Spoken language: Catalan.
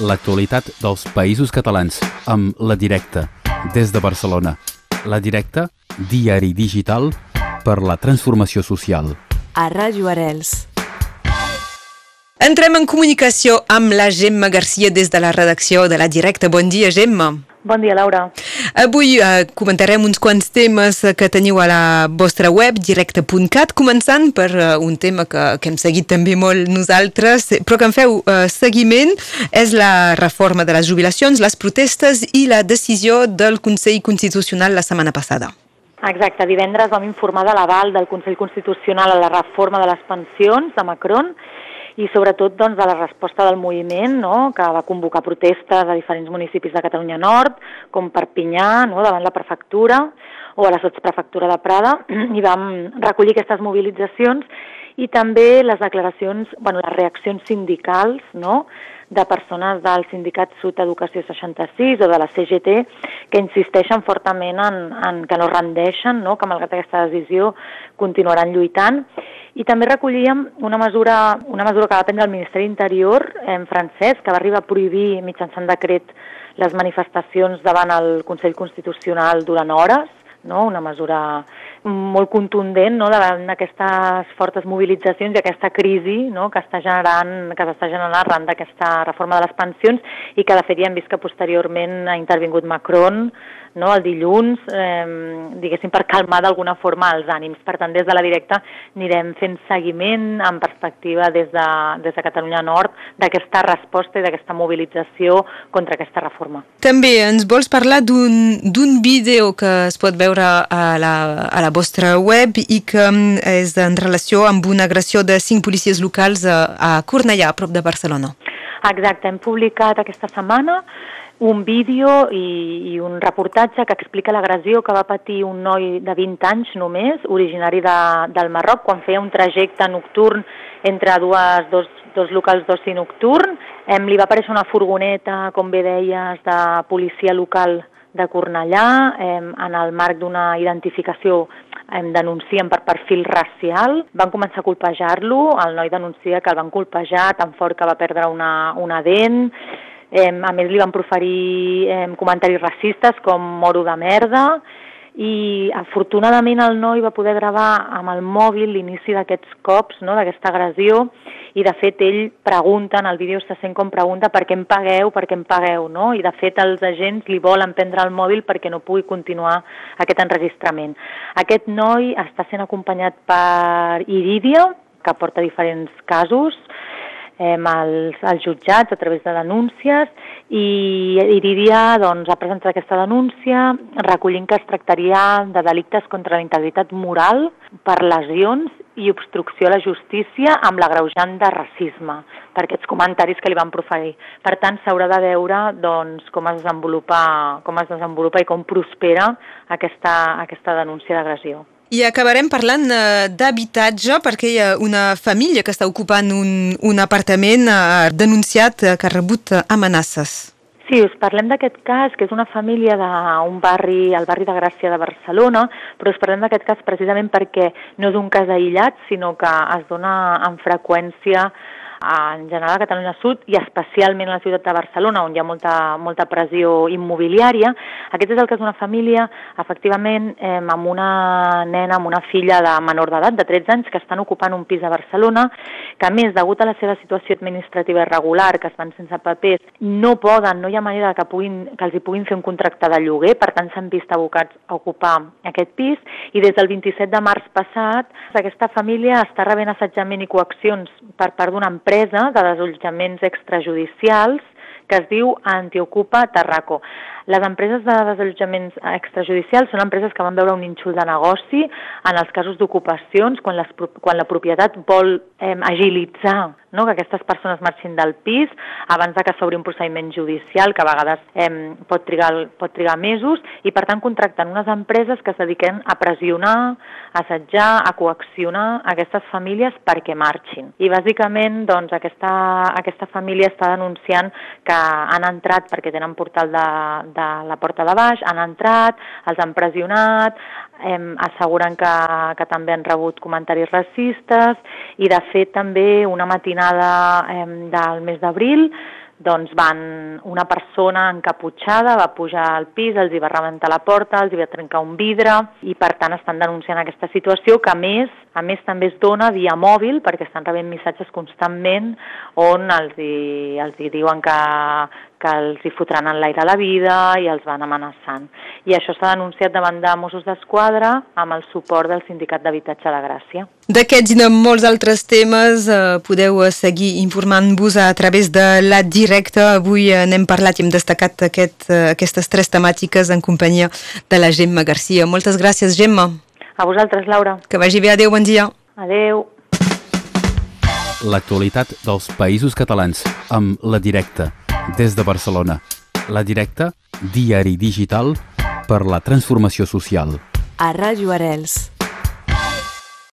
l'actualitat dels països catalans amb La Directa, des de Barcelona. La Directa, diari digital per la transformació social. A Ràdio Arels. Entrem en comunicació amb la Gemma Garcia des de la redacció de La Directa. Bon dia, Gemma. Bon dia, Laura. Avui eh, comentarem uns quants temes que teniu a la vostra web, directe.cat, començant per eh, un tema que, que hem seguit també molt nosaltres, però que en feu eh, seguiment, és la reforma de les jubilacions, les protestes i la decisió del Consell Constitucional la setmana passada. Exacte, divendres vam informar de l'aval del Consell Constitucional a la reforma de les pensions de Macron i sobretot doncs, de la resposta del moviment no? que va convocar protestes a diferents municipis de Catalunya Nord, com Perpinyà, no? davant la prefectura o a la sotsprefectura de Prada, i vam recollir aquestes mobilitzacions i també les declaracions, bueno, les reaccions sindicals no? De persones del sindicat Sud Educació 66 o de la CGT que insisteixen fortament en, en que no rendeixen, no? que malgrat aquesta decisió continuaran lluitant i també recollíem una mesura, una mesura que va prendre el Ministeri Interior en francès, que va arribar a prohibir mitjançant decret les manifestacions davant el Consell Constitucional durant hores, no? una mesura molt contundent no? davant d'aquestes fortes mobilitzacions i aquesta crisi no? que està generant que s'està generant arran d'aquesta reforma de les pensions i que de fet ja hem vist que posteriorment ha intervingut Macron no, el dilluns, eh, diguéssim, per calmar d'alguna forma els ànims. Per tant, des de la directa anirem fent seguiment en perspectiva des de, des de Catalunya Nord d'aquesta resposta i d'aquesta mobilització contra aquesta reforma. També ens vols parlar d'un vídeo que es pot veure a la, a la vostra web i que mm, és en relació amb una agressió de cinc policies locals a, a Cornellà, a prop de Barcelona. Exacte, hem publicat aquesta setmana un vídeo i, i un reportatge que explica l'agressió que va patir un noi de 20 anys només, originari de, del Marroc, quan feia un trajecte nocturn entre dues, dos, dos locals d'oci nocturn. Em, li va aparèixer una furgoneta, com bé deies, de policia local de Cornellà, em, en el marc d'una identificació em denuncien per perfil racial, van començar a colpejar-lo, el noi denuncia que el van colpejar tan fort que va perdre una, una dent, Eh, a més, li van proferir eh, comentaris racistes com moro de merda i afortunadament el noi va poder gravar amb el mòbil l'inici d'aquests cops, no, d'aquesta agressió, i de fet ell pregunta, en el vídeo se sent com pregunta per què em pagueu, per què em pagueu, no? i de fet els agents li volen prendre el mòbil perquè no pugui continuar aquest enregistrament. Aquest noi està sent acompanyat per Iridia, que porta diferents casos, eh, als, als jutjats a través de denúncies i Iridia doncs, ha presentat aquesta denúncia recollint que es tractaria de delictes contra la integritat moral per lesions i obstrucció a la justícia amb l'agreujant de racisme per aquests comentaris que li van proferir. Per tant, s'haurà de veure doncs, com, es desenvolupa, com es desenvolupa i com prospera aquesta, aquesta denúncia d'agressió. I acabarem parlant uh, d'habitatge perquè hi ha una família que està ocupant un, un apartament uh, denunciat uh, que ha rebut amenaces. Sí, us parlem d'aquest cas, que és una família d'un barri, el barri de Gràcia de Barcelona, però us parlem d'aquest cas precisament perquè no és un cas aïllat, sinó que es dona amb freqüència en general a Catalunya Sud i especialment a la ciutat de Barcelona, on hi ha molta, molta pressió immobiliària. Aquest és el cas d'una família, efectivament, eh, amb una nena, amb una filla de menor d'edat, de 13 anys, que estan ocupant un pis a Barcelona, que a més, degut a la seva situació administrativa irregular, que estan sense papers, no poden, no hi ha manera que, puguin, que els hi puguin fer un contracte de lloguer, per tant s'han vist abocats a ocupar aquest pis, i des del 27 de març passat, aquesta família està rebent assetjament i coaccions per part d'una empresa empresa de desallotjaments extrajudicials que es diu Antiocupa Tarraco. Les empreses de desallotjaments extrajudicials són empreses que van veure un ínxol de negoci en els casos d'ocupacions, quan, les, quan la propietat vol eh, agilitzar no? que aquestes persones marxin del pis abans de que s'obri un procediment judicial que a vegades eh, pot, trigar, pot trigar mesos i per tant contracten unes empreses que es dediquen a pressionar, a assetjar, a coaccionar aquestes famílies perquè marxin. I bàsicament doncs, aquesta, aquesta família està denunciant que han entrat perquè tenen portal de, de la porta de baix, han entrat, els han pressionat, eh, asseguren que, que també han rebut comentaris racistes i de fet també una matinada eh, del mes d'abril doncs van una persona encaputxada va pujar al pis, els hi va rebentar la porta, els hi va trencar un vidre i per tant estan denunciant aquesta situació que a més a més també es dona via mòbil perquè estan rebent missatges constantment on els hi, els hi diuen que, que els hi fotran en l'aire la vida i els van amenaçant. I això s'ha denunciat davant de Mossos d'Esquadra amb el suport del Sindicat d'Habitatge de Gràcia. D'aquests i de molts altres temes eh, podeu seguir informant-vos a través de la directa. Avui eh, n'hem parlat i hem destacat aquest, eh, aquestes tres temàtiques en companyia de la Gemma Garcia. Moltes gràcies, Gemma. A vosaltres, Laura. Que vagi bé. Adéu, bon dia. Adéu. L'actualitat dels països catalans amb La Directa, des de Barcelona. La Directa, diari digital per la transformació social. A Ràdio Arels.